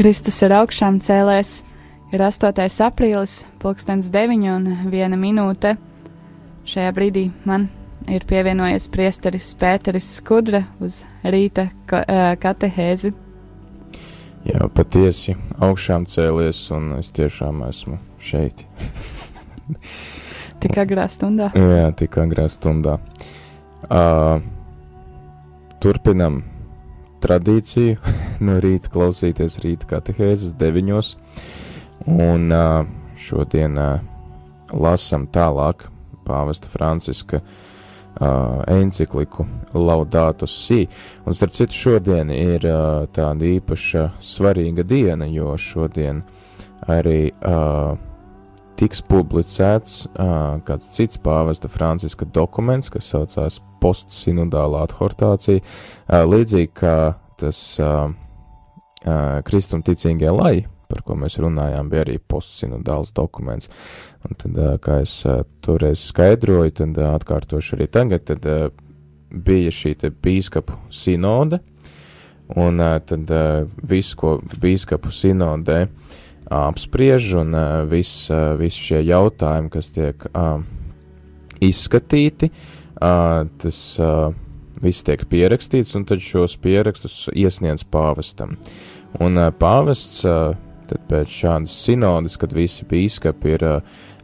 Kristus ir augšām cēlēs, ir 8. aprīlis, pulkstens 9 un 1 minūte. Šajā brīdī man ir pievienojies priesteris Pēteris Skudra uz rīta ka, katehēzi. Jā, patiesi augšām cēlies, un es tiešām esmu šeit. tik agrā stundā. Jā, tik agrā stundā. Uh, turpinam tradīciju. No rīta klausīties rīta katehēzes deviņos, un šodien lasam tālāk pāvesta Franciska encikliku Laudātus Si, un starp citu šodien ir tāda īpaša svarīga diena, jo šodien arī uh, tiks publicēts uh, kāds cits pāvesta Franciska dokuments, kas saucās postsinodālā adhortācija, uh, līdzīgi kā tas uh, uh, kristumticīgie lai, par ko mēs runājām, bija arī postsinodāls dokuments. Un tad, uh, kā es uh, toreiz skaidroju, tad uh, atkārtošu arī tagad, tad uh, bija šī te bīskapu sinode, un uh, tad uh, viss, ko bīskapu sinodē uh, apspriež, un viss vis šie jautājumi, kas tiek izskatīti, tas viss tiek pierakstīts, un tad šos pierakstus iesniedz pāvestam. Un pāvests tad pēc šādas sinodas, kad visi bīskapi ir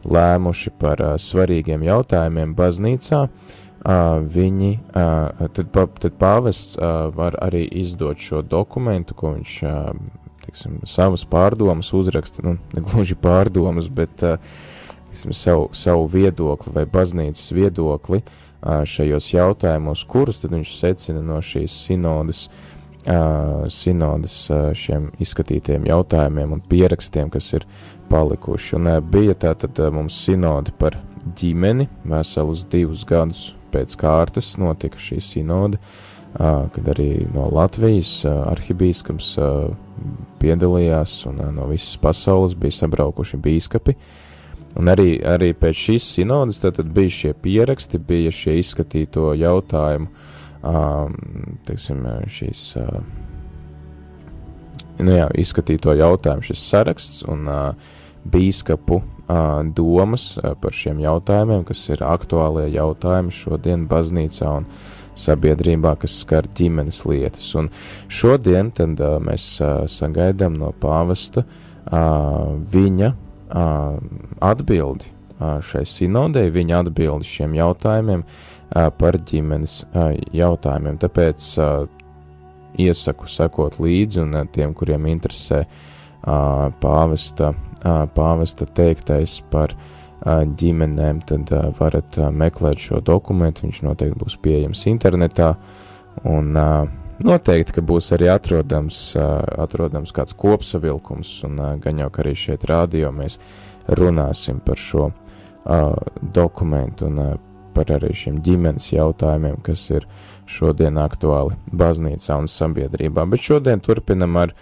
lēmuši par svarīgiem jautājumiem baznīcā, viņi, tad, tad pāvests var arī izdot šo dokumentu, ko viņš teiksim, savas pārdomas uzraksta, nu, ne gluži pārdomas, bet teiksim, savu, savu viedokli vai baznīcas viedokli šajos jautājumos, kurus tad viņš secina no šīs sinodas, sinodas šiem izskatītiem jautājumiem un pierakstiem, kas ir palikuši. Un bija tā tad mums sinode par ģimeni, veselus divus gadus pēc kārtas notika šī sinode, kad arī no Latvijas arhibīskams piedalījās, un no visas pasaules bija sabraukuši bīskapi. Un arī, arī pēc šīs sinodas tad, tad bija šie pieraksti, bija šie izskatīto jautājumu, um, teiksim, šīs, nu jā, izskatīto jautājumu šis saraksts un bīskapu domas par šiem jautājumiem, kas ir aktuālie jautājumi šodien baznīcā un uh, sabiedrībā, kas skar ģimenes lietas. Un šodien tad, uh, mēs uh, sagaidām no pāvesta uh, viņa uh, atbildi uh, šai sinodei, viņa atbildi šiem jautājumiem uh, par ģimenes uh, jautājumiem. Tāpēc uh, iesaku sekot līdzi un uh, tiem, kuriem interesē uh, pāvesta, uh, pāvesta teiktais par uh, ģimenēm, tad varat meklēt šo dokumentu. Viņš noteikti būs pieejams internetā. Un noteikti, ka būs arī atrodams, atrodams kāds kopsavilkums, un gan jau arī šeit rādio mēs runāsim par šo dokumentu un par arī šiem ģimenes jautājumiem, kas ir šodien aktuāli baznīcā un sabiedrībā. Bet šodien turpinam ar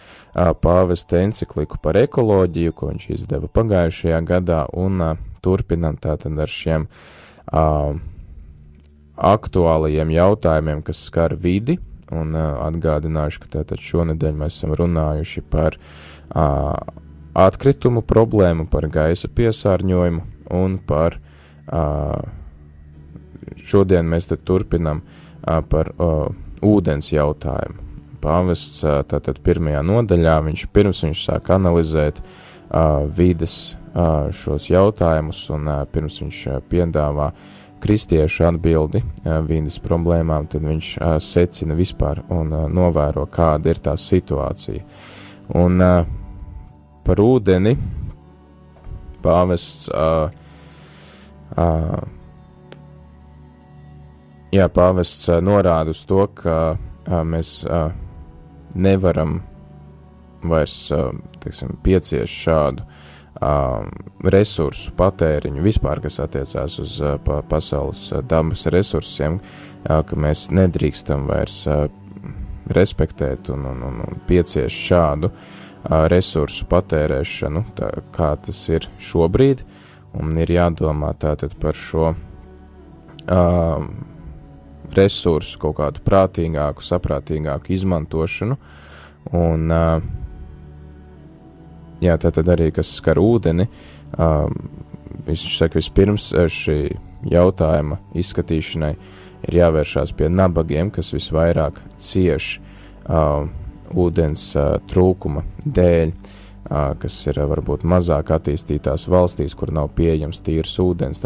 pāvesta encikliku par ekoloģiju, ko viņš izdeva pagājušajā gadā, un turpinam tātad ar šiem uh, aktuālajiem jautājumiem, kas skar vidi, un uh, atgādināšu, ka tātad šonedēļ mēs esam runājuši par uh, atkritumu problēmu, par gaisa piesārņojumu un par uh, šodien mēs turpinam uh, par uh, ūdens jautājumu. Pāvests uh, tātad pirmajā nodaļā, viņš pirms viņš sāk analizēt uh, vides šos jautājumus, un pirms viņš piedāvā kristiešu atbildi vīnas problēmām, tad viņš secina vispār un novēro, kāda ir tā situācija. Un par ūdeni pāvests, jā, pāvests norāda uz to, ka mēs nevaram vairs, teiksim, pieciest šādu um, resursu patēriņu vispār, kas attiecās uz uh, pa, pasaules uh, dabas resursiem, uh, ka mēs nedrīkstam vairs uh, respektēt un, un, un, un pieciest šādu uh, resursu patērēšanu, tā, kā tas ir šobrīd, un ir jādomā tātad par šo uh, resursu kaut kādu prātīgāku, saprātīgāku izmantošanu, un uh, jā, tā tad arī kas skar ūdeni. Um, viņš saka, vispirms šī jautājuma izskatīšanai ir jāvēršās pie nabagiem, kas visvairāk cieš uh, ūdens uh, trūkuma dēļ, uh, kas ir uh, varbūt mazāk attīstītās valstīs, kur nav pieejams tīrs ūdens.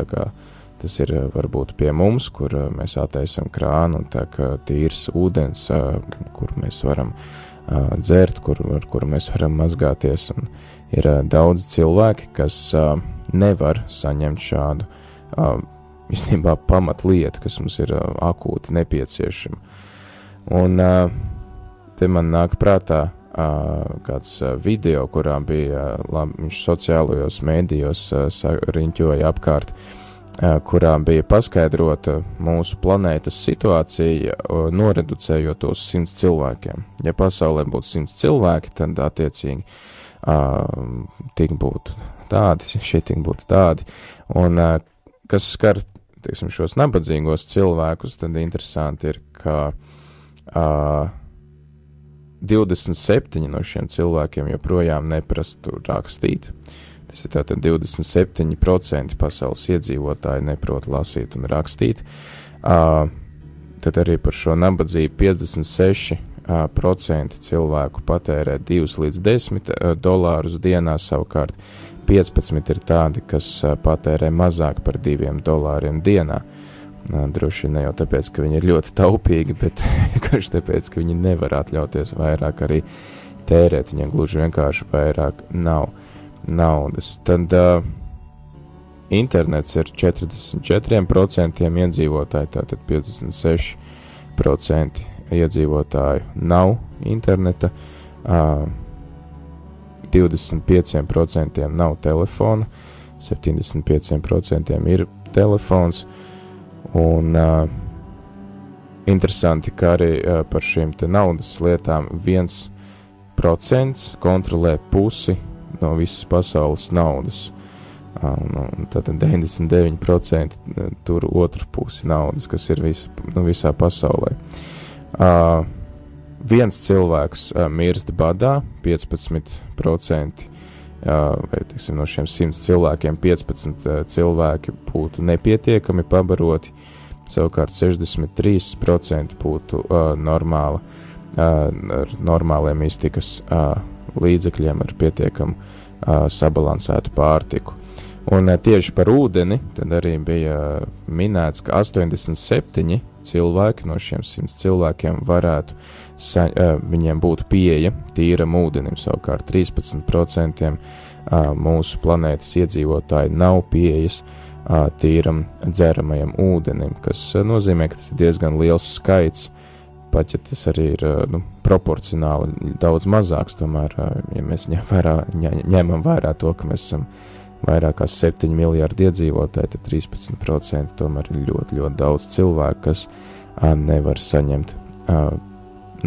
Tas ir varbūt pie mums, kur mēs attaisam krānu un tā kā tīrs ūdens, kur mēs varam uh, dzert, kur, ar kuru mēs varam mazgāties. Un ir uh, daudz cilvēki, kas uh, nevar saņemt šādu uh, īstenībā pamatlietu, kas mums ir uh, akūti nepieciešama. Un uh, te man nāk prātā uh, kāds uh, video, kurā bija uh, labi, viņš sociālajos mēdījos uh, riņķoja apkārt, uh, kurā bija paskaidrota mūsu planētas situācija, uh, noreducējot uz simts cilvēkiem. Ja pasaulē būtu simts cilvēki, tad attiecīgi uh, tik būtu tādi, šie tik būtu tādi. Un, uh, kas skar teiksim, šos nabadzīgos cilvēkus, tad interesanti ir, ka uh, 27 no šiem cilvēkiem joprojām neprastu rakstīt. Tas ir tātad 27% pasaules iedzīvotāji neprot lasīt un rakstīt. Uh, tad arī par šo nabadzību 56% uh, cilvēku patērē 2 līdz 10 uh, dolārus dienā, savukārt 15 ir tādi, kas patērē mazāk par 2 dolāriem dienā. Droši vien ne jau tāpēc, ka viņi ir ļoti taupīgi, bet vienkārši tāpēc, ka viņi nevar atļauties vairāk arī tērēt. Viņiem gluži vienkārši vairāk nav naudas. Tad uh, internets ir 44% iedzīvotāji, tātad 56% iedzīvotāju nav interneta. Uh, 25% nav telefona, 75% ir telefons. Un uh, interesanti, ka arī uh, par šīm naudas lietām 1% kontrolē pusi no visas pasaules naudas. Uh, un, tad 99% tur otru pusi naudas, kas ir vis, nu, visā pasaulē. Uh, viens cilvēks uh, mirst badā, 15%, uh, vai tiksim, no šiem 100 cilvēkiem 15 uh, cilvēki būtu nepietiekami pabaroti, savukārt 63% būtu uh, normāla, uh, ar normāliem iztikas uh, līdzekļiem, ar pietiekamu uh, sabalansētu pārtiku. Un uh, tieši par ūdeni arī bija uh, minēts, ka 87 cilvēki no šiem 100 cilvēkiem varētu uh, sa, viņiem būtu pieeja tīram ūdenim. Savukārt 13% mūsu planētas iedzīvotāji nav pieejas tīram dzeramajam ūdenim, kas nozīmē, ka tas ir diezgan liels skaits. Pat ja tas arī ir nu, proporcionāli daudz mazāks, tomēr, ja mēs ņem vērā, ņemam vērā to, ka mēs esam vairāk kā 7 miljardi iedzīvotāji, tad 13% tomēr ir ļoti, ļoti daudz cilvēku, kas nevar saņemt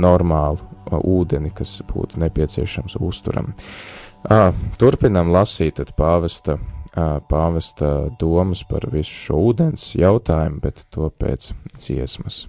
normālu ūdeni, kas būtu nepieciešams uzturam. Turpinām lasīt pāvesta, pāvesta domas par visu šo ūdens jautājumu, bet to pēc dziesmas.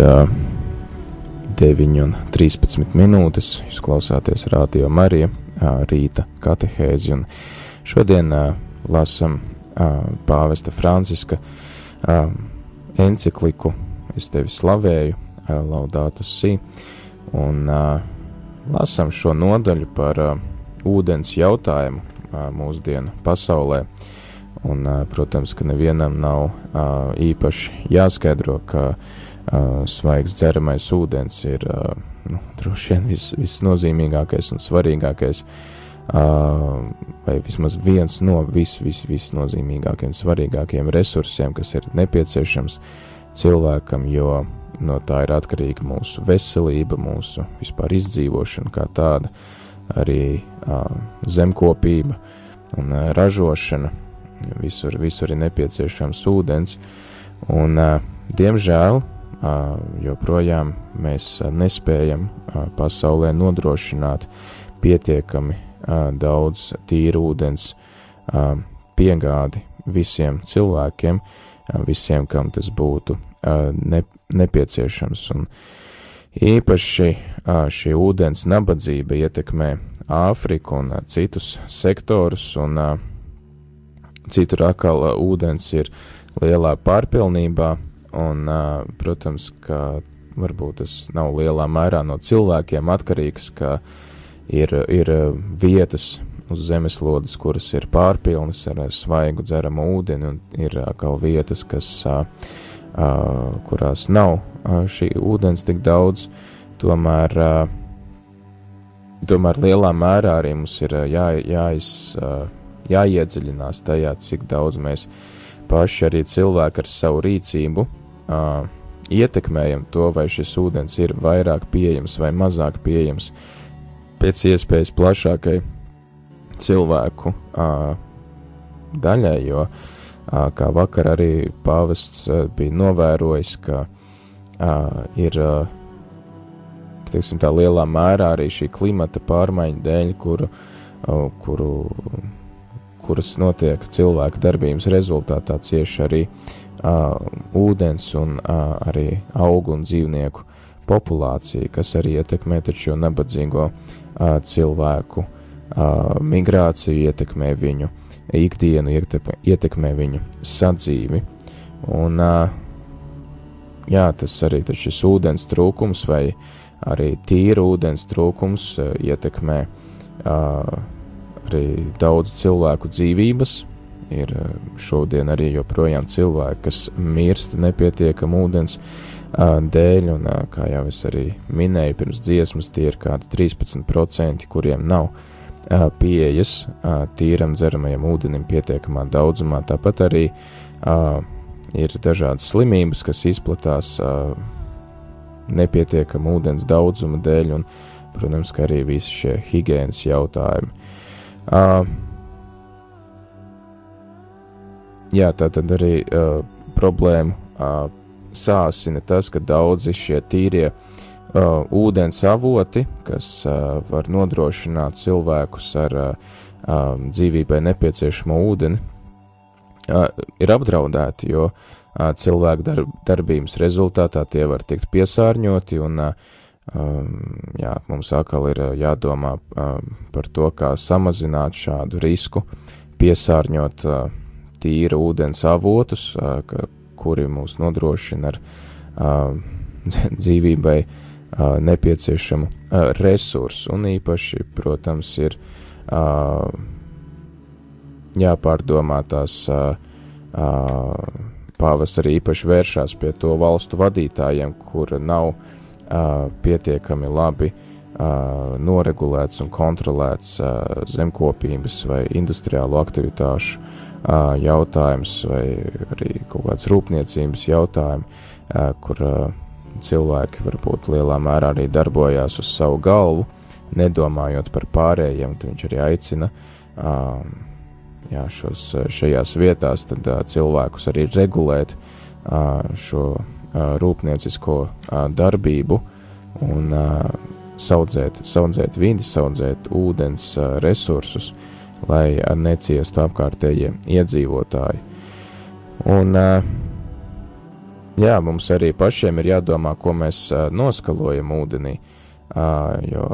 Ir uh, 9 un 13 minūtes. Jūs klausāties Rādio Marija uh, rīta katehēzi, un šodien uh, lasam uh, pāvesta Franciska uh, encikliku Es tevi slavēju, uh, Laudātu Sī, un uh, lasam šo nodaļu par uh, ūdens jautājumu uh, mūsdienu pasaulē. Un, uh, protams, ka nevienam nav uh, īpaši jāskaidro, ka uh, uh, svaigs dzeramais ūdens ir uh, nu, droši vien vis, visnozīmīgākais un svarīgākais, uh, vai vismaz viens no vis, vis, visnozīmīgākajiem, svarīgākajiem resursiem, kas ir nepieciešams cilvēkam, jo no tā ir atkarīga mūsu veselība, mūsu vispār izdzīvošana kā tāda, arī uh, zemkopība un uh, ražošana. Visur, visur ir nepieciešams ūdens, un, uh, diemžēl, joprojām mēs nespējam pasaulē nodrošināt pietiekami daudz tīru ūdens piegādi visiem cilvēkiem, visiem, kam tas būtu ne, nepieciešams. Un īpaši šī ūdens nabadzība ietekmē Āfriku un citus sektorus, un citur atkal ūdens ir lielā pārpilnībā, Un, protams, ka varbūt tas nav lielā mērā no cilvēkiem atkarīgs, ka ir, ir vietas uz zemeslodes, kuras ir pārpilnas ar svaigu dzeramu ūdeni, un ir atkal vietas, kas, kurās nav šī ūdens tik daudz, tomēr, tomēr lielā mērā arī mums ir jā, jāiz, jāiedziļinās tajā, cik daudz mēs paši arī cilvēki ar savu rīcību uh, ietekmējam to, vai šis ūdens ir vairāk pieejams vai mazāk pieejams pēc iespējas plašākai cilvēku uh, daļai, jo, uh, kā vakar arī pāvests uh, bija novērojis, ka uh, ir uh, teiksim, tā lielā mērā arī šī klimata pārmaiņa dēļ, kuru, uh, kuru, kuras notiek cilvēka darbības rezultātā cieši arī uh, ūdens un arī augu un dzīvnieku populācija, kas arī ietekmē taču nabadzīgo cilvēku migrāciju, ietekmē viņu ikdienu, ietekmē viņu sadzīvi. Un, jā, tas arī šis ūdens trūkums vai arī tīra ūdens trūkums ietekmē arī daudzu cilvēku dzīvības, ir eh, šodien arī joprojām cilvēki, kas mirst nepietiekam ūdens dēļ, un kā jau es arī minēju pirms dziesmas, tie ir kādi 13%, kuriem nav pieejas tīram dzeramajam ūdenim pietiekamā daudzumā. Tāpat arī ir dažādas slimības, kas izplatās nepietiekama ūdens daudzuma dēļ, un, protams, arī visi šie higiēnas jautājumi. Jā, tā tad arī uh, problēmu uh, sāsina tas, ka daudzi šie tīrie uh, ūdens avoti, kas uh, var nodrošināt cilvēkus ar uh, uh, dzīvībai nepieciešamo ūdeni, uh, ir apdraudēti, jo uh, cilvēku darb, darbības rezultātā tie var tikt piesārņoti un uh, Um, jā, mums atkal ir jādomā uh, par to, kā samazināt šādu risku, piesārņot uh, tīra ūdens avotus, kuri mūs nodrošina ar dzīvībai nepieciešamu resursu, un īpaši, protams, ir jāpārdomā tās pavasarī īpaši vēršās pie to valstu vadītājiem, kur nav pietiekami labi noregulēts un kontrolēts zemkopības vai industriālo aktivitāšu jautājums vai arī kaut kāds rūpniecības jautājumi, kur cilvēki varbūt lielā mērā arī darbojās uz savu galvu, nedomājot par pārējiem, viņš arī aicina jā, šos, šajās vietās tad, cilvēkus arī regulēt šo rūpniecisko darbību un saudzēt, saudzēt vidi, saudzēt ūdens resursus, lai neciestu apkārtējie iedzīvotāji. Un, jā, mums arī pašiem ir jādomā, ko mēs noskalojam ūdenī. Jo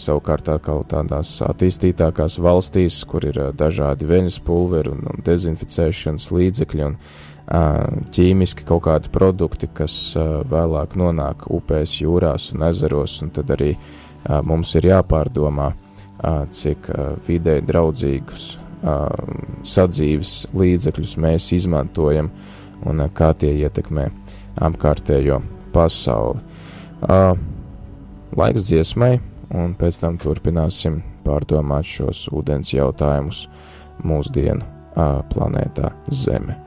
savukārt tādās attīstītākās valstīs, kur ir dažādi veļas pulveri un, un dezinficēšanas līdzekļi un ķīmiski kaut kādi produkti, kas vēlāk nonāk upēs, jūrās un ezeros, un tad arī mums ir jāpārdomā, cik vidē draudzīgus sadzīves līdzekļus mēs izmantojam un kā tie ietekmē apkārtējo pasauli. Laiks dziesmai, un pēc tam turpināsim pārdomāt šos ūdens jautājumus mūsdienu planētā Zeme.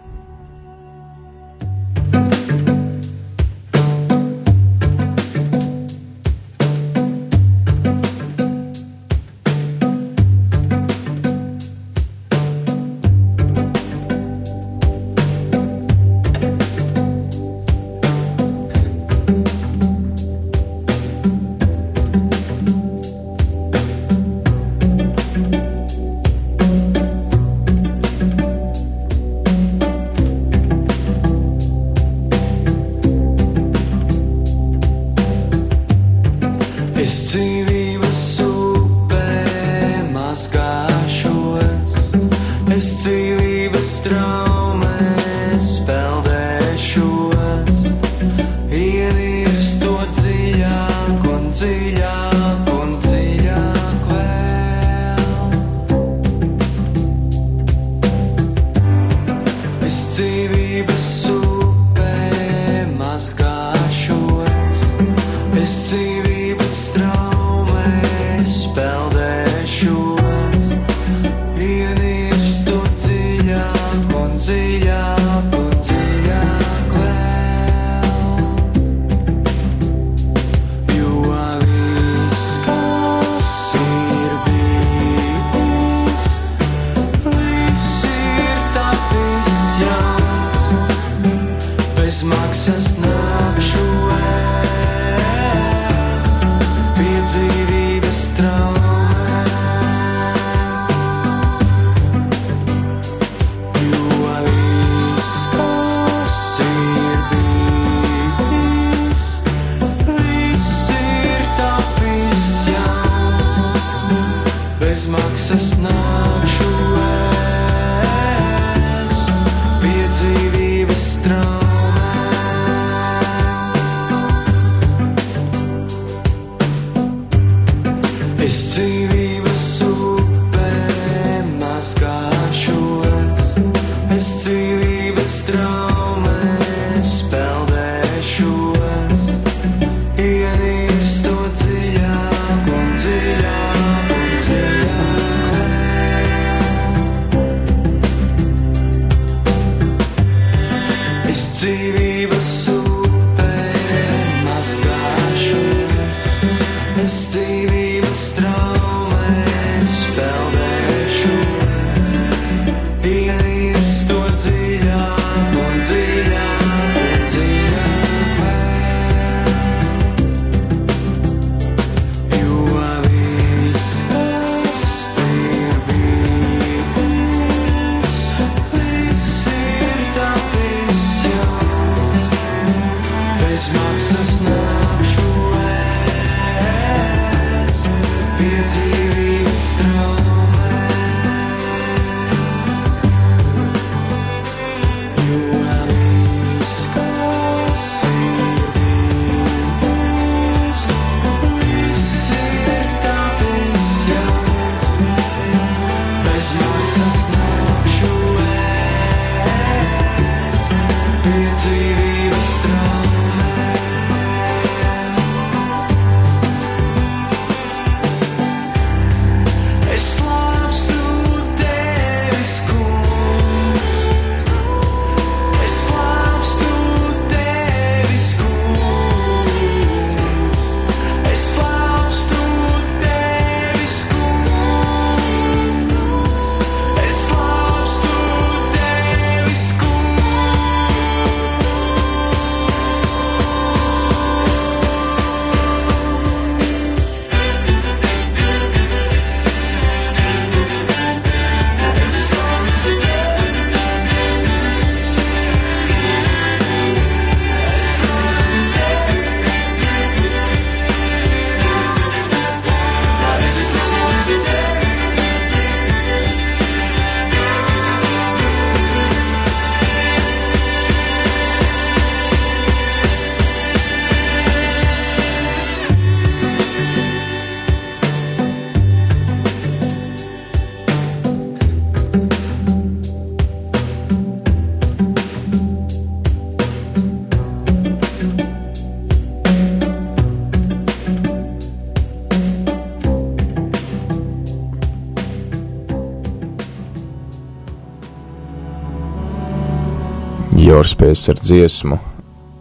Jorspējas ar dziesmu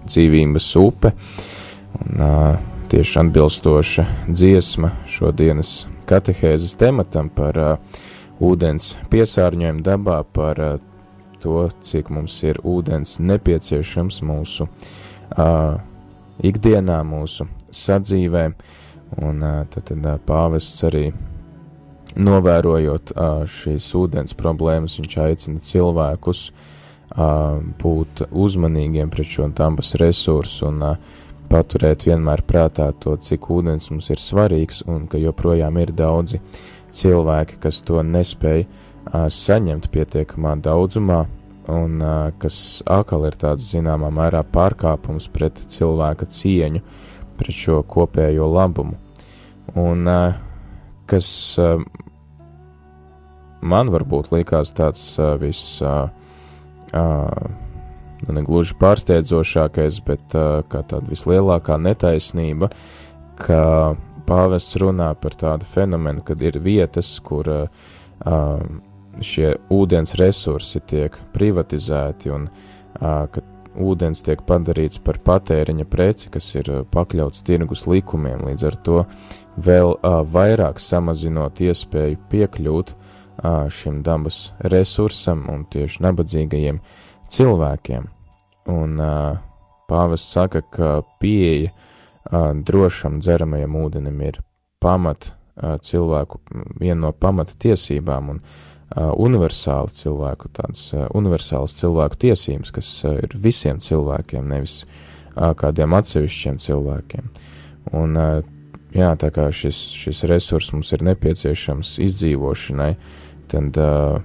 dzīvības upe, un uh, tieši atbilstoša dziesma šodienas katehēzes tematam par uh, ūdens piesārņojumu dabā, par uh, to, cik mums ir ūdens nepieciešams mūsu uh, ikdienā, mūsu sadzīvē, un uh, tad, tad uh, pāvests arī novērojot uh, šīs ūdens problēmas, viņš aicina cilvēkus uh, būt uzmanīgiem pret šo dabas resursu un uh, paturēt vienmēr prātā to, cik ūdens mums ir svarīgs un ka joprojām ir daudzi cilvēki, kas to nespēj uh, saņemt pietiekamā daudzumā un uh, kas atkal ir tāds zināmā mērā pārkāpums pret cilvēka cieņu, pret šo kopējo labumu. Un kas man varbūt likās tāds viss, nu, negluži pārsteidzošākais, bet uh, kā tāda vislielākā netaisnība, ka pāvests runā par tādu fenomenu, kad ir vietas, kur uh, šie ūdens resursi tiek privatizēti un uh, ka ūdens tiek padarīts par patēriņa preci, kas ir pakļauts tirgus likumiem, līdz ar to vēl uh, vairāk samazinot iespēju piekļūt uh, šim dabas resursam un tieši nabadzīgajiem cilvēkiem. Un uh, pāvests saka, ka pieeja uh, drošam dzeramajam ūdenim ir pamat uh, cilvēku, viena no pamata tiesībām, un uh, universāli cilvēku, tādas uh, universālas cilvēku tiesības, kas uh, ir visiem cilvēkiem, nevis uh, kādiem atsevišķiem cilvēkiem. Un, uh, jā, tā kā šis, šis resurs mums ir nepieciešams izdzīvošanai, tad, uh,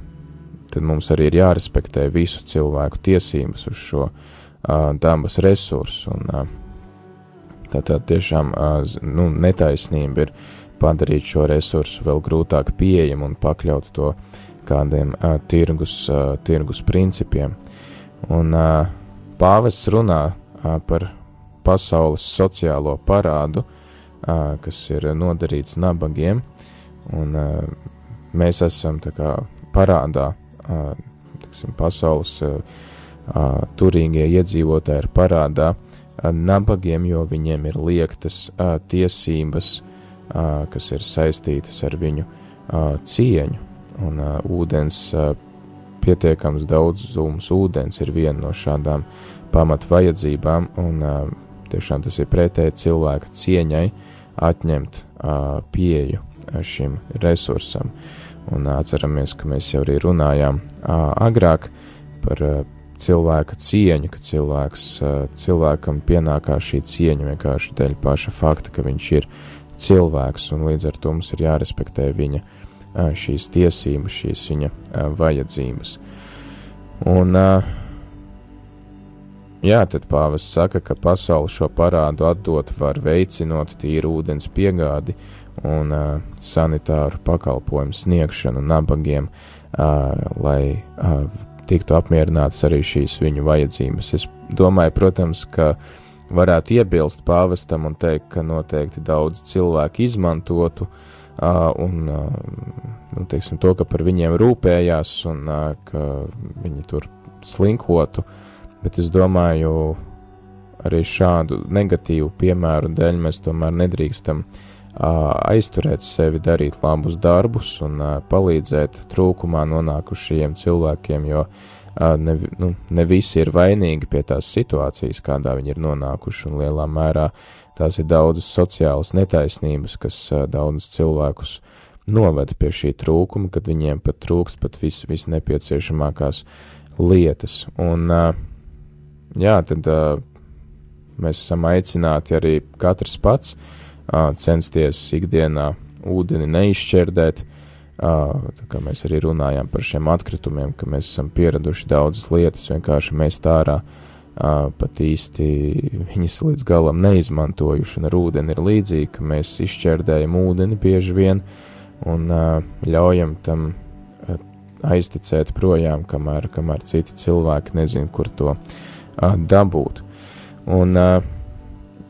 tad mums arī ir jārespektē visu cilvēku tiesības uz šo uh, dabas resursu. Un, uh, tā tad tiešām uh, nu, netaisnība ir padarīt šo resursu vēl grūtāk pieejamu un pakļaut to kādiem uh, tirgus, uh, tirgus principiem. Un uh, pāvests runā uh, par pasaules sociālo parādu, uh, kas ir nodarīts nabagiem, un uh, mēs esam kā parādā, uh, tiksim, pasaules uh, uh, turīgie iedzīvotāji ir parādā uh, nabagiem, jo viņiem ir liektas uh, tiesības, uh, kas ir saistītas ar viņu uh, cieņu, un uh, ūdens, uh, pietiekams daudzums ūdens ir viena no šādām pamat vajadzībām, un uh, tiešām tas ir pretēji cilvēka cieņai atņemt uh, pieju šim resursam. Un uh, atceramies, ka mēs jau arī runājām uh, agrāk par uh, cilvēka cieņu, ka cilvēks, uh, cilvēkam pienākās šī cieņa vienkārši dēļ paša fakta, ka viņš ir cilvēks, un līdz ar to mums ir jārespektē viņa uh, šīs tiesības, šīs viņa vajadzības. Un, jā, tad pāvis saka, ka pasauli šo parādu atdot var veicinot tīru ūdens piegādi un sanitāru pakalpojumu sniegšanu nabagiem, lai tiktu apmierinātas arī šīs viņu vajadzības. Es domāju, protams, ka varētu iebilst pāvestam un teikt, ka noteikti daudz cilvēku izmantotu uh, un nu, teiksim, to, ka par viņiem rūpējās un ka viņi tur slinkotu, bet es domāju, arī šādu negatīvu piemēru dēļ mēs tomēr nedrīkstam aizturēt sevi darīt labus darbus un palīdzēt trūkumā nonākušajiem cilvēkiem, jo ne, nu, ne visi ir vainīgi pie tās situācijas, kādā viņi ir nonākuši, un lielā mērā tās ir daudzas sociālas netaisnības, kas daudzus cilvēkus noveda pie šī trūkuma, kad viņiem pat trūkst pat vis nepieciešamākās lietas. Un, jā, tad mēs esam aicināti arī katrs pats censties ikdienā ūdeni neizšķērdēt, tā kā mēs arī runājām par šiem atkritumiem, ka mēs esam pieraduši daudzas lietas vienkārši mest ārā, pat īsti viņas līdz galam neizmantojuši, un ar ūdeni ir līdzīgi, ka mēs izšķērdējam ūdeni bieži vien un ļaujam tam aizticēt projām, kamēr, kamēr citi cilvēki nezin, kur to dabūt. Un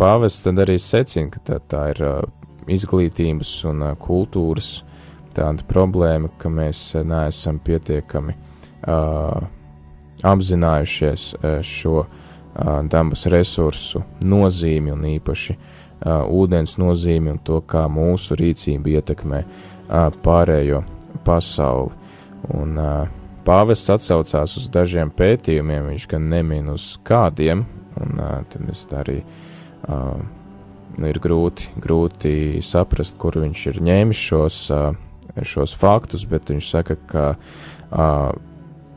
pāvests tad arī secina, ka tā, tā ir izglītības un kultūras tāda problēma, ka mēs neesam pietiekami uh, apzinājušies šo dabas resursu nozīmi un īpaši ūdens nozīmi un to, kā mūsu rīcība ietekmē pārējo pasauli. Un pāvests atsaucās uz dažiem pētījumiem, viņš gan nemin uz kādiem, un tad es arī nu, ir grūti, grūti saprast, kur viņš ir ņēmis šos, šos faktus, bet viņš saka, ka uh,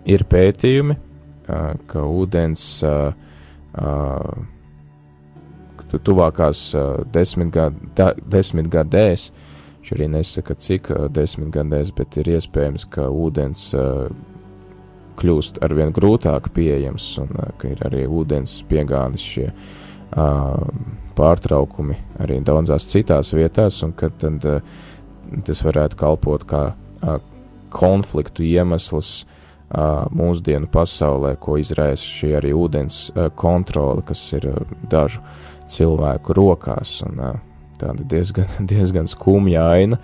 ir pētījumi, uh, ka ūdens uh, uh, tuvākās uh, desmitgadēs, desmit viņš arī nesaka, cik uh, desmitgadēs, bet ir iespējams, ka ūdens uh, kļūst arvien grūtāk pieejams un uh, ka ir arī ūdens piegādes šie uh, pārtraukumi arī daudzās citās vietās, un ka tad, tas varētu kalpot kā konfliktu iemesls mūsdienu pasaulē, ko izraisa šī arī ūdens kontrole, kas ir dažu cilvēku rokās, un tāda diezgan, diezgan skumja aina,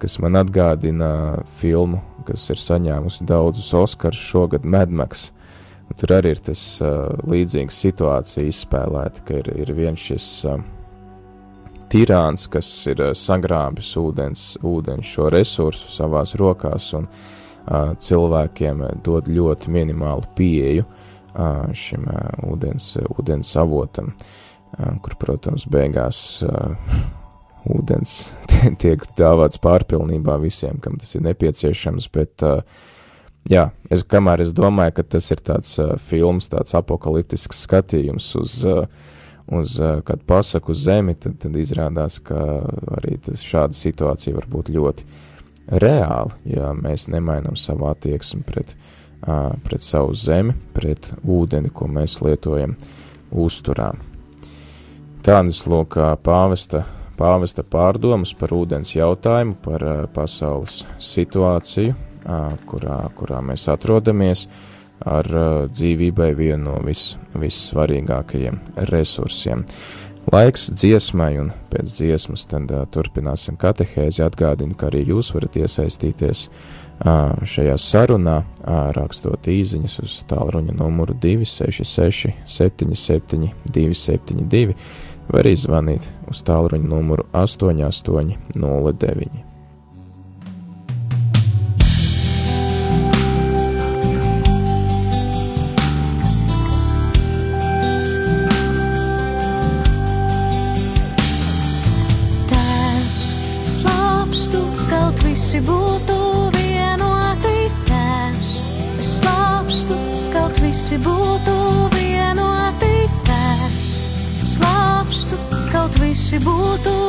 kas man atgādina filmu, kas ir saņēmusi daudzus Oskarus šogad Medmaks, tur arī ir tas uh, līdzīgs situācija izspēlēta, ka ir, ir viens šis uh, tirāns, kas ir uh, sagrābis ūdens, ūdens šo resursu savās rokās un uh, cilvēkiem dod ļoti minimālu pieeju uh, šim uh, ūdens, ūdens avotam, uh, kur, protams, beigās uh, ūdens tiek dāvāts pārpilnībā visiem, kam tas ir nepieciešams, bet uh, Jā, es, kamēr es domāju, ka tas ir tāds uh, films, tāds apakaliptisks skatījums uz, uh, uz uh, kādu pasaku uz zemi, tad, tad izrādās, ka arī tas, šāda situācija var būt ļoti reāli, ja mēs nemainām savu attieksmi pret, uh, pret savu zemi, pret ūdeni, ko mēs lietojam uzturā. Tādas lūk pāvesta, pāvesta pārdomas par ūdens jautājumu, par uh, pasaules situāciju, kurā, kurā mēs atrodamies, ar dzīvībai vienu no vis, vissvarīgākajiem resursiem. Laiks dziesmai, un pēc dziesmas tad uh, turpināsim katehēzi. Atgādinu, ka arī jūs varat iesaistīties uh, šajā sarunā, uh, rakstot īsiņas uz tālruņa numuru 266, 77, 272, vai arī zvanīt uz tālruņa numuru 8809. Kaut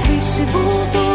kaut visi būtu vienoti.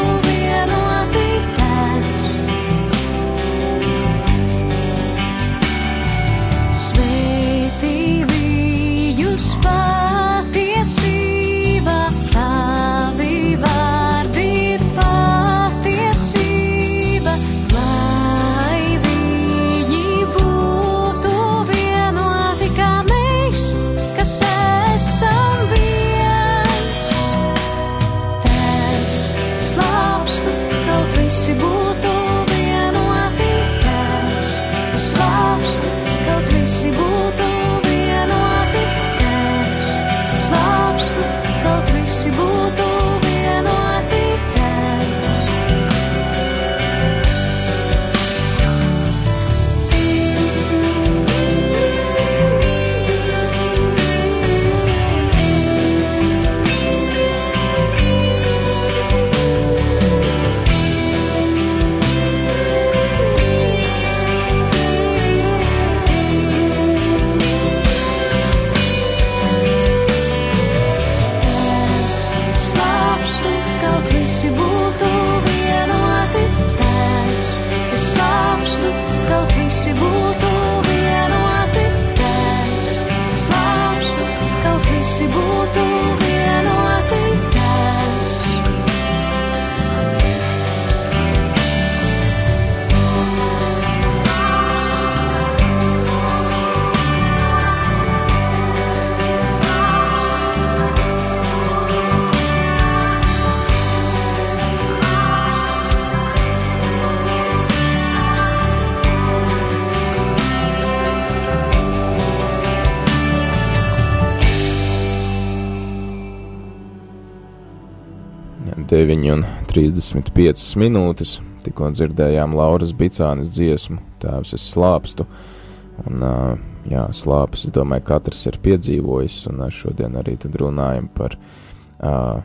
9,35 minūtes. Tikko dzirdējām Lauras Bicānes dziesmu, Tēvs, es slāpstu. Un, jā, slāpes, es domāju, katrs ir piedzīvojis, un šodien arī runājam par uh,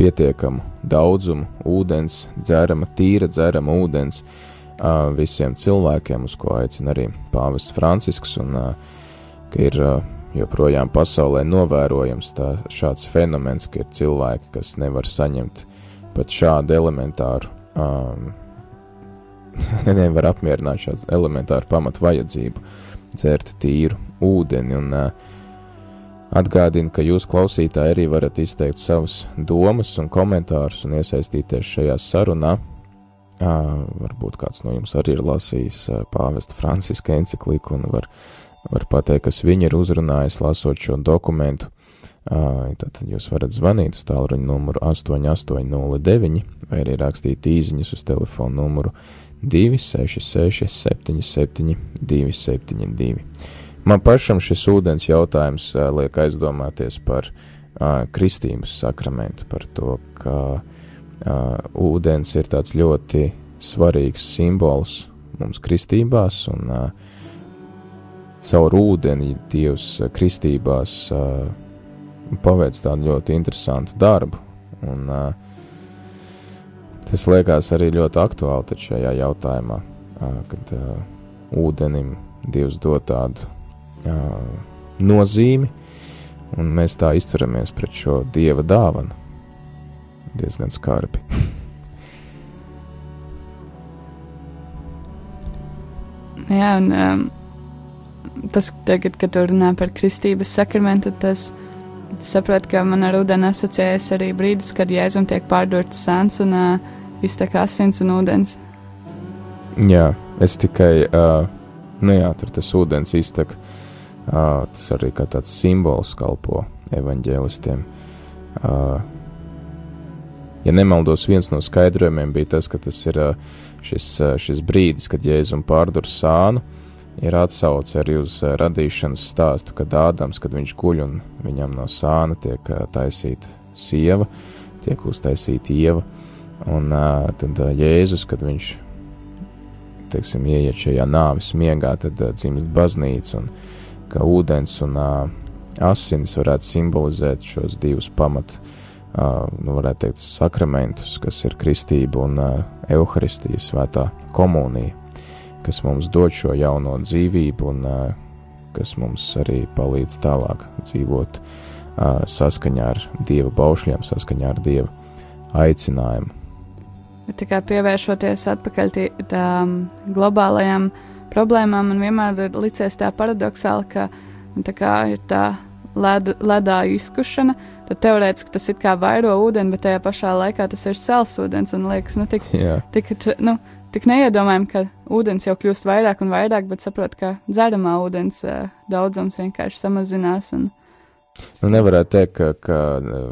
pietiekamu daudzumu ūdens, dzerama, tīra dzerama ūdens uh, visiem cilvēkiem, uz ko aicina arī pāvests Francisks, un uh, ka ir uh, joprojām pasaulē novērojams tā, šāds fenomens, ka ir cilvēki, kas nevar saņemt pat šādu elementāru, um, nevar apmierināt šādu elementāru pamatu vajadzību, dzert tīru ūdeni, un uh, atgādinu, ka jūs klausītāji arī varat izteikt savas domas un komentārus un iesaistīties šajā sarunā. Uh, varbūt kāds no jums arī ir lasījis uh, pāvesta Franciska encikliku un var uh, var pateikt, kas viņa ir uzrunājis, lasot šo dokumentu. Tad jūs varat zvanīt uz tālruņa numuru 8809 vai arī rakstīt īsiņas uz telefonu numuru 266 77 272. Man pašam šis ūdens jautājums liek aizdomāties par uh, kristības sakramentu, par to, ka uh, ūdens ir tāds ļoti svarīgs simbols mums kristībās, un uh, caur ūdeni Dievs eh, kristībās uh, paveic tādu ļoti interesantu darbu. Un, uh, tas liekas arī ļoti aktuāli šajā jautājumā, uh, kad uh, ūdenim Dievs dod tādu uh, nozīmi, un mēs tā izturamies pret šo Dieva dāvanu diezgan skarbi. Jā, un um, tas, tagad, kad tu runā par kristības sakramentu, tas saprot, ka man ar ūdeni asociējas arī brīdis, kad jēzum tiek pārdots sēns un uh, iztek asins un ūdens. Jā, es tikai, uh, nu jā, tur tas ūdens iztek, uh, tas arī kā tāds simbols kalpo evaņģēlistiem. Uh, ja nemaldos, viens no skaidrojumiem bija tas, ka tas ir uh, šis, uh, šis brīdis, kad jēzum pārdur sānu, uh, ir atsauce arī uz eh, radīšanas stāstu, kad Ādams, kad viņš guļ un viņam no sāna tiek eh, taisīta sieva, tiek uztaisīta ieva, un uh, tad Jēzus, kad viņš, teiksim, ieiet šajā nāvis miegā, tad dzimst baznīca, un ka ūdens un asinis varētu simbolizēt šos divus pamat, uh, nu varētu teikt, sakramentus, kas ir kristība un uh, evaharistija, svētā komunija kas mums dod šo jauno dzīvību un kas mums arī palīdz tālāk dzīvot saskaņā ar Dieva baušļiem, saskaņā ar Dieva aicinājumu. Bet tikai pievēršoties atpakaļ tām globālajām problēmām, man vienmēr ir licies tā paradoxāli, ka nu, tā kā ir tā ledu, ledā izkušana, tad teorētiski tas ir kā vairo ūdeni, bet tajā pašā laikā tas ir sals ūdens un liekas, nu, tik, tik, nu, tik neiedomājami, ka ūdens jau kļūst vairāk un vairāk, bet saprot, ka dzeramā ūdens uh, daudzums vienkārši samazinās. Un, Nu, nevarētu teikt, ka, ka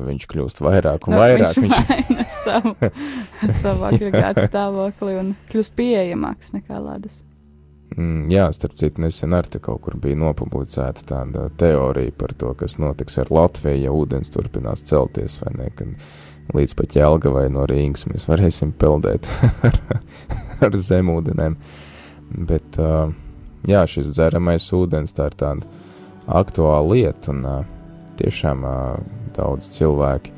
viņš kļūst vairāk un nu, vairāk. Viņš, maina savu, savu agregātu stāvokli un kļūst pieejamāks nekā ledus. Mm, jā, starp citu, nesen arī kaut kur bija nopublicēta tāda teorija par to, kas notiks ar Latviju, ja ūdens turpinās celties vai ne. Kad līdz pat Jēlgavai no Rīgas mēs varēsim peldēt ar, ar zemūdenēm. Bet, uh, jā, šis dzeramais ūdens tā ir tāda aktuāla lieta, un uh, tiešām uh, daudz cilvēki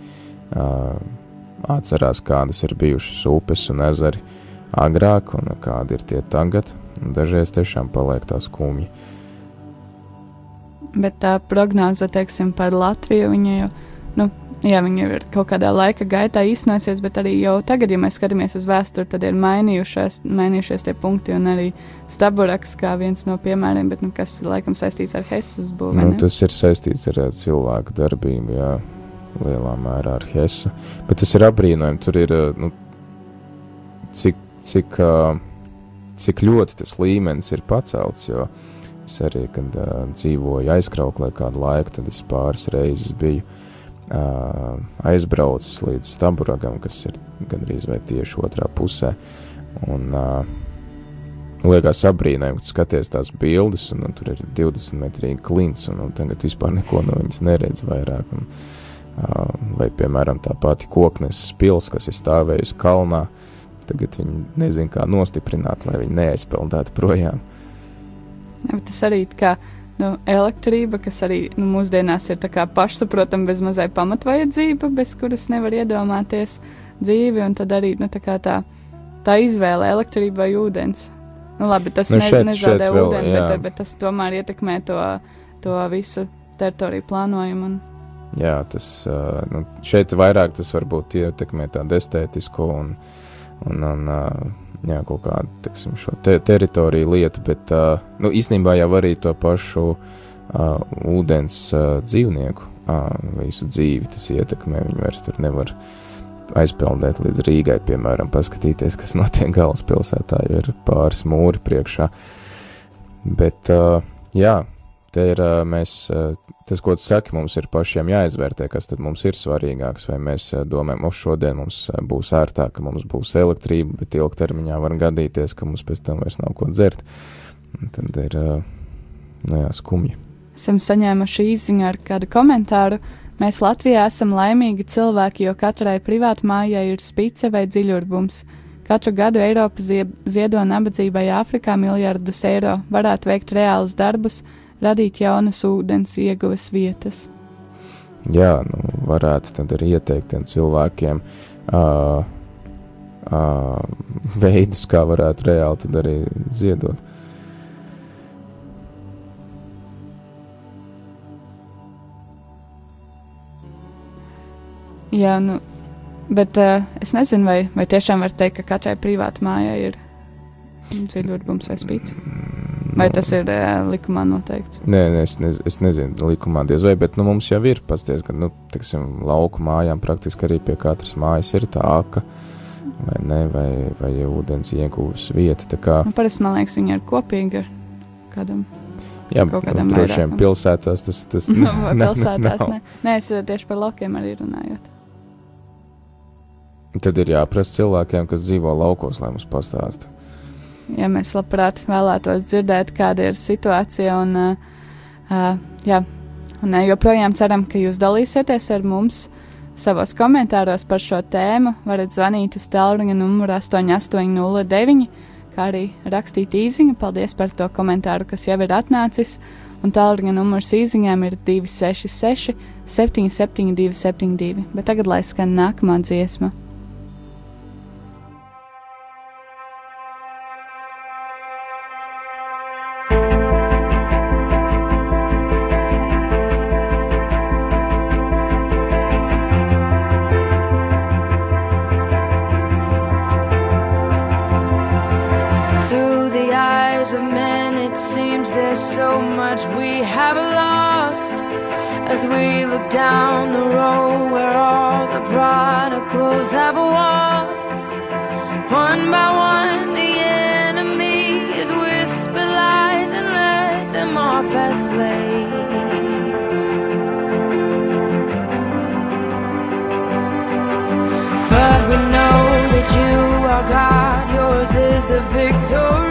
atcerās, kādas ir bijušas upes un ezeri agrāk, un kādi ir tie tagad Dažreiz tiešām paliek tā skumji. Bet tā prognoze, teiksim, par Latviju, viņa jau, nu, jā, viņa ir kaut kādā laika gaitā īstenosies, bet arī jau tagad, ja mēs skatāmies uz vēsturi, tad ir mainījušies, mainījušies tie punkti, un arī Staburaks kā viens no piemēriem, bet, nu, kas laikam saistīts ar Hesu uzbūvi. Nu, tas ir saistīts ar cilvēku darbību, jā, lielā mērā ar Hesu, bet tas ir apbrīnojami, tur ir, nu, cik, cik, uh, cik ļoti tas līmenis ir pacelts. Jo es arī, kad uh, dzīvoju aizkrauklē kādu laiku, tad es pāris reizes biju uh, aizbraucis līdz Staburagam, kas ir gandrīz vai tieši otrā pusē. Un, uh, Liekas, apbrīnojami, ka skaties tās bildes, un, un tur ir 20 metrīgi klints, un, un tagad vispār neko no viņas neredz vairāk. Un, vai, piemēram, tā pati koknes pils, kas ir stāvējusi kalnā, tagad viņi nezin, kā nostiprināt, lai viņi neaizpeldētu projām. Jā, bet tas arī kā nu, elektrība, kas arī nu, mūsdienās ir pašsaprotama, bez mazai pamatvajadzība, bez kuras nevar iedomāties dzīvi, un tad arī nu, tā, tā, tā izvēle elektrība vai ūdens. Nu, labi, tas Nu, ne, šeit- nezaudē šeit vēl, ūdeni, jā. bet, bet tas tomēr ietekmē to, to visu teritoriju plānojumu. Un, Jā, tas nu, šeit vairāk tas varbūt ietekmē tādu estētisku un, un, un jā, kaut kādu teksim, šo te, teritoriju lietu, bet uh, nu, īstenībā jau arī to pašu uh, ūdens uh, dzīvnieku uh, visu dzīvi tas ietekmē. Viņi vairs tur nevar aizpeldēt līdz Rīgai, piemēram, paskatīties, kas notiek galvaspilsētā, jo ir pāris mūri priekšā. Bet, uh, jā, te ir uh, mēs, uh, tas, ko tu saki, mums ir pašiem jāizvērtē, kas tad mums ir svarīgāks, vai mēs uh, domājam, uz šodien mums uh, būs ērtāk, ka mums būs elektrība, bet ilgtermiņā var gadīties, ka mums pēc tam vairs nav ko dzert. Tad ir, uh, nu jā, skumji. esam saņēmuši īsiņu ar kādu komentāru. Mēs Latvijā esam laimīgi cilvēki, jo katrai privātmājai ir spice vai dziļurbums. Katru gadu Eiropa zie- ziedo nabadzībai Āfrikā miljardus eiro, varētu veikt reālus darbus, radīt jaunas ūdens ieguves vietas. Jā, nu, varētu tad arī ieteikt tiem cilvēkiem uh, uh, veidus, kā varētu reāli tad arī ziedot. Jā, nu, bet uh, es nezinu, vai, vai tiešām var teikt, ka katrai privātmājai ir dziļurbums vai spīts. Vai tas ir uh, likumā noteikts? Nē, nē, es, nez, es nezinu, likumā diez vai, bet nu, mums jau ir pasties, ka, nu, teiksim, lauku mājām praktiski arī pie katras mājas ir tā aka, vai ne, vai, vai ūdens ieguves vieta. Tā kā, Nu, parasti man liekas, viņi ir kopīgi ar kādam. jā, kādam nu, droši vien pilsētās tas, tas No, nav- pilsētās ne. Nē, es eh, tieši par laukiem arī runājot. Tad ir jāprasa cilvēkiem, kas dzīvo laukos, lai mums pastāsta. Ja mēs labprāt vēlētos dzirdēt, kāda ir situācija, un, uh, jā, un uh, joprojām ceram, ka jūs dalīsieties ar mums savos komentāros par šo tēmu. Varat zvanīt uz tālruņa numuru 8809, kā arī rakstīt īsiņu. Paldies par to komentāru, kas jau ir atnācis. Un tālruņa numurs īsiņām ir 266, 772, 72. Bet tagad lai skan nākamā dziesma. We look down the road where all the prodigals have walked, one by one, the enemy is whisper lies and let them off as slaves. But we know that you are God, yours is the victory.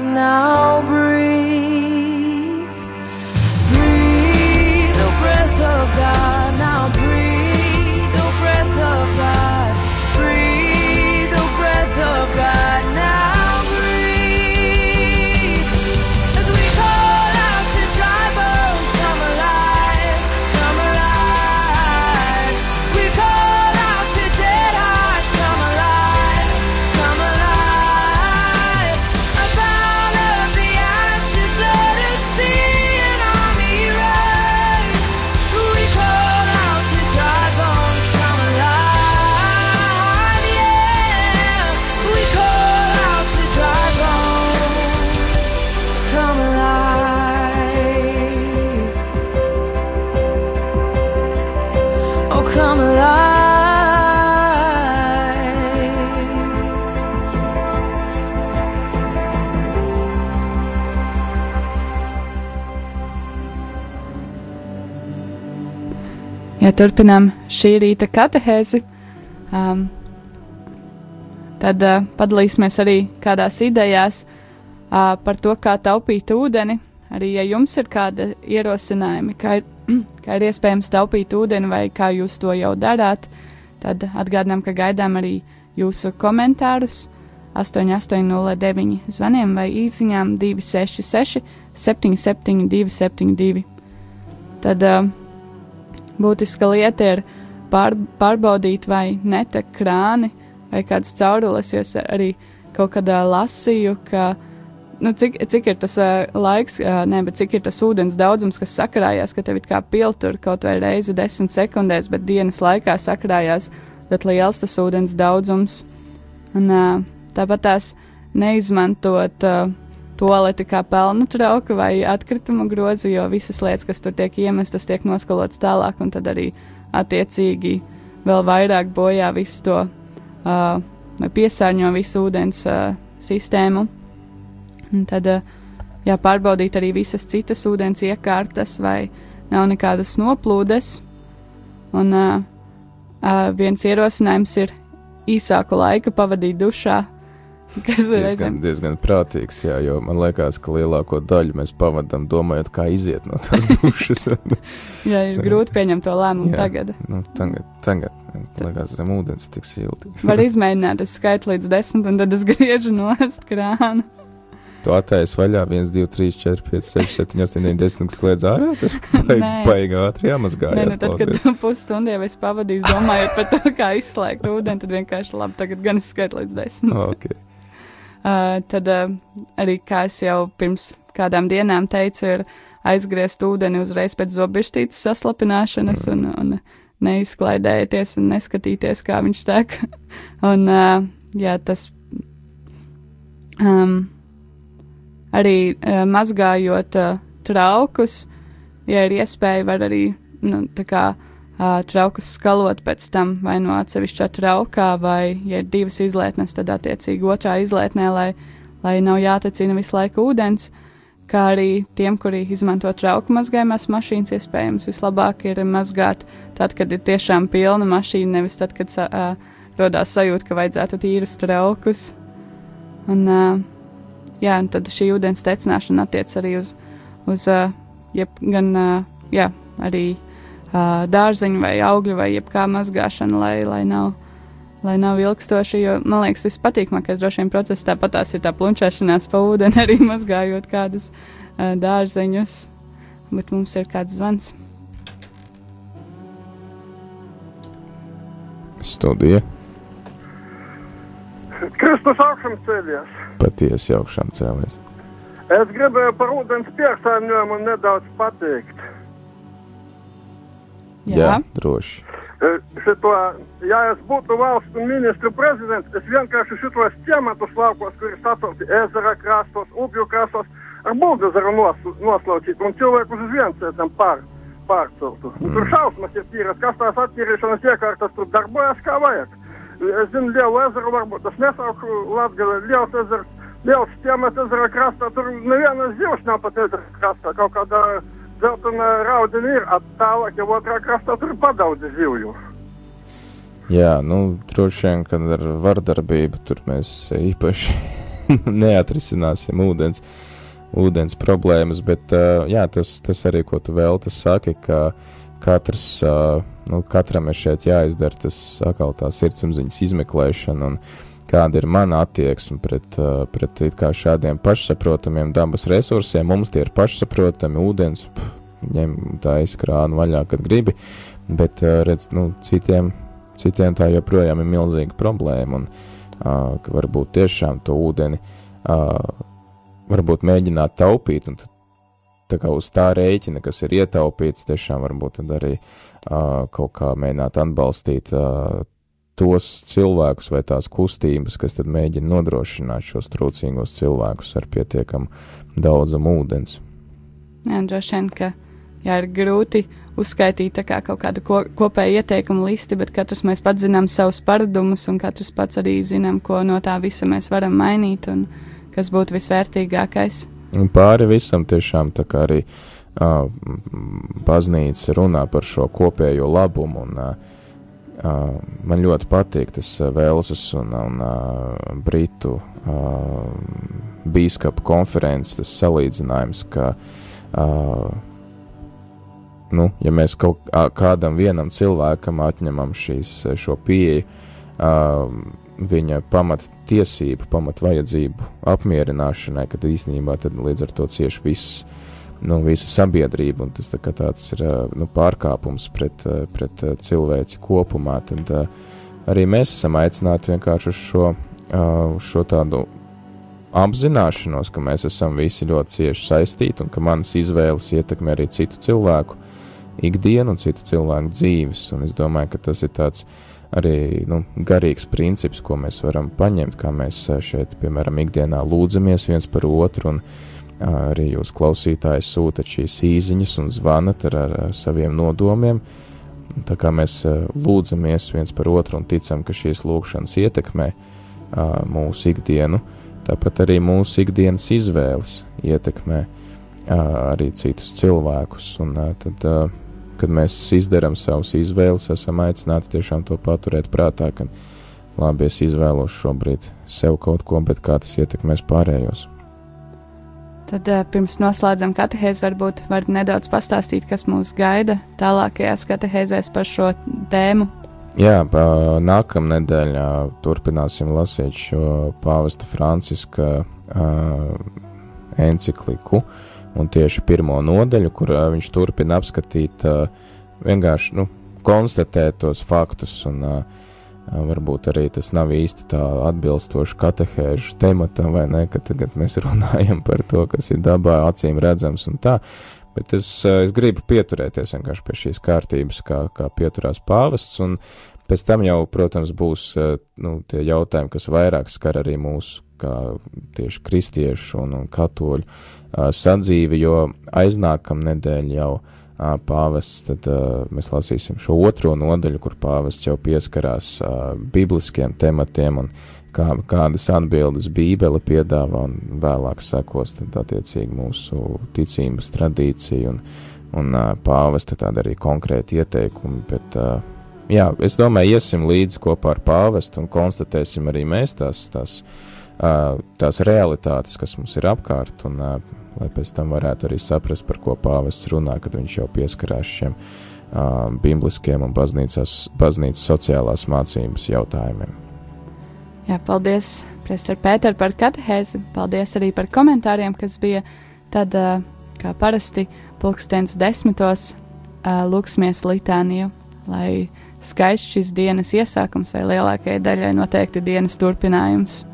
now come alive. Ja turpinām šī rīta katehēzi, um, tad uh, padalīsimies arī kādās idejās uh, par to, kā taupīt ūdeni. Arī, ja jums ir kāda ierosinājumi, kā ir, kā ir iespējams taupīt ūdeni vai kā jūs to jau darāt, tad atgādinām, ka gaidām arī jūsu komentārus 8809 zvaniem vai īsiņām 266 77 272. Tad uh, būtiska lieta ir pār, pārbaudīt, vai netek krāni vai kādas caurules, jo es arī kaut kādā lasīju, ka nu, cik, cik ir tas uh, laiks, uh, ne, bet cik ir tas ūdens daudzums, kas sakrājās, ka tev kā piltur kaut vai reizi desmit sekundēs, bet dienas laikā sakrājās ļoti liels tas ūdens daudzums. Un, uh, tāpat tās neizmantot uh, toaleti kā pelnu trauka vai atkritumu grozu, jo visas lietas, kas tur tiek iemestas, tiek noskalotas tālāk, un tad arī attiecīgi vēl vairāk bojā visu to uh, piesārņo visu ūdens uh, sistēmu. Un tad uh, jāpārbaudīt arī visas citas ūdens iekārtas, vai nav nekādas noplūdes. Un uh, uh, viens ierosinājums ir īsāku laiku pavadīt dušā, kas Diezgan, reizēm diezgan prātīgs, jā, jo man liekas, ka lielāko daļu mēs pavadām domājot, kā iziet no tās dušas. jā, ir grūti pieņemt to lēmumu Jā. tagad. nu, tagad, tagad, man liekas, zem ūdens ir tik silti. Var izmēģināt, es skaitu līdz desmit, un tad es griežu nost krānu. Tu attaisi vaļā 1, 2, 3, 4, 5, 6, 7, 8, 9, 10, kas slēdz ārā. Baigi ātri jāmazgājās. Nē, nu tad, kad klausies. tu pusstundu jau esi pavadījis domājot par to, kā izslēgt ūdeni, tad vienkārši labi, tagad gan es skaitu līdz desmit. Ok. Uh, tad uh, arī, kā es jau pirms kādām dienām teicu, ir aizgriezt ūdeni uzreiz pēc zobirstītes saslapināšanas un, un neizklaidēties un neskatīties, kā viņš tek. un, uh, jā, tas um, arī uh, mazgājot uh, traukus, ja ir iespēja, var arī nu, tā kā uh, traukus skalot pēc tam vai no atsevišķā traukā, vai, ja ir divas izlietnes, tad attiecīgi otrā izlietnē, lai, lai nav jātecina visu laiku ūdens. Kā arī tiem, kuri izmanto trauku mazgājumās mašīnas, iespējams, vislabāk ir mazgāt tad, kad ir tiešām pilna mašīna, nevis tad, kad uh, rodās sajūta, ka vajadzētu tīrus traukus. Un, uh, jā, un tad šī ūdens tecināšana attiec arī uz, uz uh, jeb, gan, uh, jā, arī uh, dārzeņu vai augļu vai jebkā mazgāšanu, lai, lai, nav, lai nav ilgstoši. Jo, man liekas, tas patīkamākais droši vien process tāpat tās ir tā plunčēšanās pa ūdeni, arī mazgājot kādus uh, dārzeņus. Bet mums ir kāds zvans. Studija Kristus augšām ceļās. Patiesi augšām cēlies. Es gribēju par ūdens piesārņojumu nedaudz pateikt. Jā, Jā droši. E, Šito, ja es būtu valsts ministru prezidents, es vienkārši šitos ciematus laukos, kuri sacelti ezera krastos, upju krastos, ar buldozeru nos, noslaucītu un cilvēkus uz viens tam pār, pārceltu. Mm. Tur šausmas ir tīras, kas tās attīrīšanas iekārtas tur darbojas kā vajag. Es zinu, lielu ezeru varbūt es nesauku Latgali, liels ezers, liels ciemats ezera krastā, tur nevienas zivs nav pat ezera krastā, kaut kādā dzeltena raudina ir, at tālāk jau otrā krastā tur ir padaudzi zivju. Jā, nu, droši vien, kad ar vardarbību tur mēs īpaši neatrisināsim ūdens, ūdens problēmas, bet jā, tas, tas arī, ko tu vēl tas saki, ka katrs, nu, katram ir šeit jāizdara tas atkal tā sirdsapziņas izmeklēšana un kāda ir mana attieksme pret, uh, pret šādiem pašsaprotamiem dabas resursiem. Mums tie ir pašsaprotami, ūdens, pff, ņem tā izkrānu vaļā, kad gribi, bet, uh, redz, nu, citiem Citiem tā joprojām ir milzīga problēma, un uh, varbūt tiešām to ūdeni uh, varbūt mēģināt taupīt, un tad, tā kā uz tā rēķina, kas ir ietaupīts, tiešām varbūt arī uh, kaut kā mēģināt atbalstīt uh, tos cilvēkus vai tās kustības, kas tad mēģina nodrošināt šos trūcīgos cilvēkus ar pietiekamu daudzumu ūdens. Jā, droši vien, ka jā, ir grūti uzskaitīt kā kaut kādu ko, kopēju ieteikumu listi, bet katrs mēs pats zinām savus paradumus, un katrs pats arī zinām, ko no tā visa mēs varam mainīt, un kas būtu visvērtīgākais. Un pāri visam tiešām tā kā arī uh, baznīca runā par šo kopējo labumu, un uh, man ļoti patīk tas Velsas un, un uh, Britu uh, bīskapu konferences, tas salīdzinājums, ka uh, nu, ja mēs kaut kādam vienam cilvēkam atņemam šīs, šo pieeju, uh, viņa pamat tiesību, pamat vajadzību apmierināšanai, kad īstenībā tad līdz ar to cieši viss, nu, visa sabiedrība, un tas tā tāds ir nu, pārkāpums pret, pret cilvēci kopumā, tad arī mēs esam aicināti vienkārši uz šo, uz šo tādu apzināšanos, ka mēs esam visi ļoti cieši saistīti un ka manas izvēles ietekmē arī citu cilvēku ikdienu un citu cilvēku dzīves. Un es domāju, ka tas ir tāds arī nu, garīgs princips, ko mēs varam paņemt, kā mēs šeit, piemēram, ikdienā lūdzamies viens par otru. Un, Arī jūs klausītāji sūtat šīs īsiņas un zvanat ar, ar, ar saviem nodomiem. Tā kā mēs lūdzamies viens par otru un ticam, ka šīs lūkšanas ietekmē mūsu ikdienu, tāpat arī mūsu ikdienas izvēles ietekmē arī citus cilvēkus. Un tad kad mēs izdarām savus izvēles, esam aicināti tiešām to paturēt prātā, ka labi, es izvēlos šobrīd sev kaut ko, bet kā tas ietekmēs pārējos. Tad uh, pirms noslēdzam katehēzi, varbūt var nedaudz pastāstīt, kas mūs gaida tālākajās katehēzēs par šo tēmu. Jā, nākamā nedēļā turpināsim lasīt šo pāvesta Franciska uh, encikliku. Un tieši pirmo nodaļu, kur uh, viņš turpina apskatīt, uh, vienkārši nu, konstatēt tos faktus, un uh, varbūt arī tas nav īsti tā atbilstoši katehēžu tematam, vai ne, ka tagad mēs runājam par to, kas ir dabā acīm redzams un tā, bet es, es gribu pieturēties vienkārši pie šīs kārtības, kā, kā pieturās pāvests, un pēc tam jau, protams, būs nu, tie jautājumi, kas vairāk skar arī mūsu kā tieši kristiešu un, un katoļu sadzīvi, jo aiznākam nedēļ jau uh, pāvests, tad uh, mēs lasīsim šo otro nodaļu, kur pāvests jau pieskarās uh, bibliskiem tematiem un kā, kādas atbildes bībele piedāvā un vēlāk sekos tad attiecīgi mūsu ticības tradīcija un, un uh, pāvesta tāda arī konkrēti ieteikumi, bet jā, es domāju, iesim līdzi kopā ar pāvestu un konstatēsim arī mēs tās, tās tās realitātes, kas mums ir apkārt, un lai pēc tam varētu arī saprast, par ko pāvests runā, kad viņš jau pieskarās šiem uh, bibliskiem un baznīcas, baznīcas sociālās mācības jautājumiem. Jā, paldies, Priester Pēter, par katehēzi. Paldies arī par komentāriem, kas bija tad, uh, kā parasti, pulkstens desmitos uh, lūksimies litāniju, lai skaists šis dienas iesākums vai lielākajai daļai noteikti dienas turpinājums.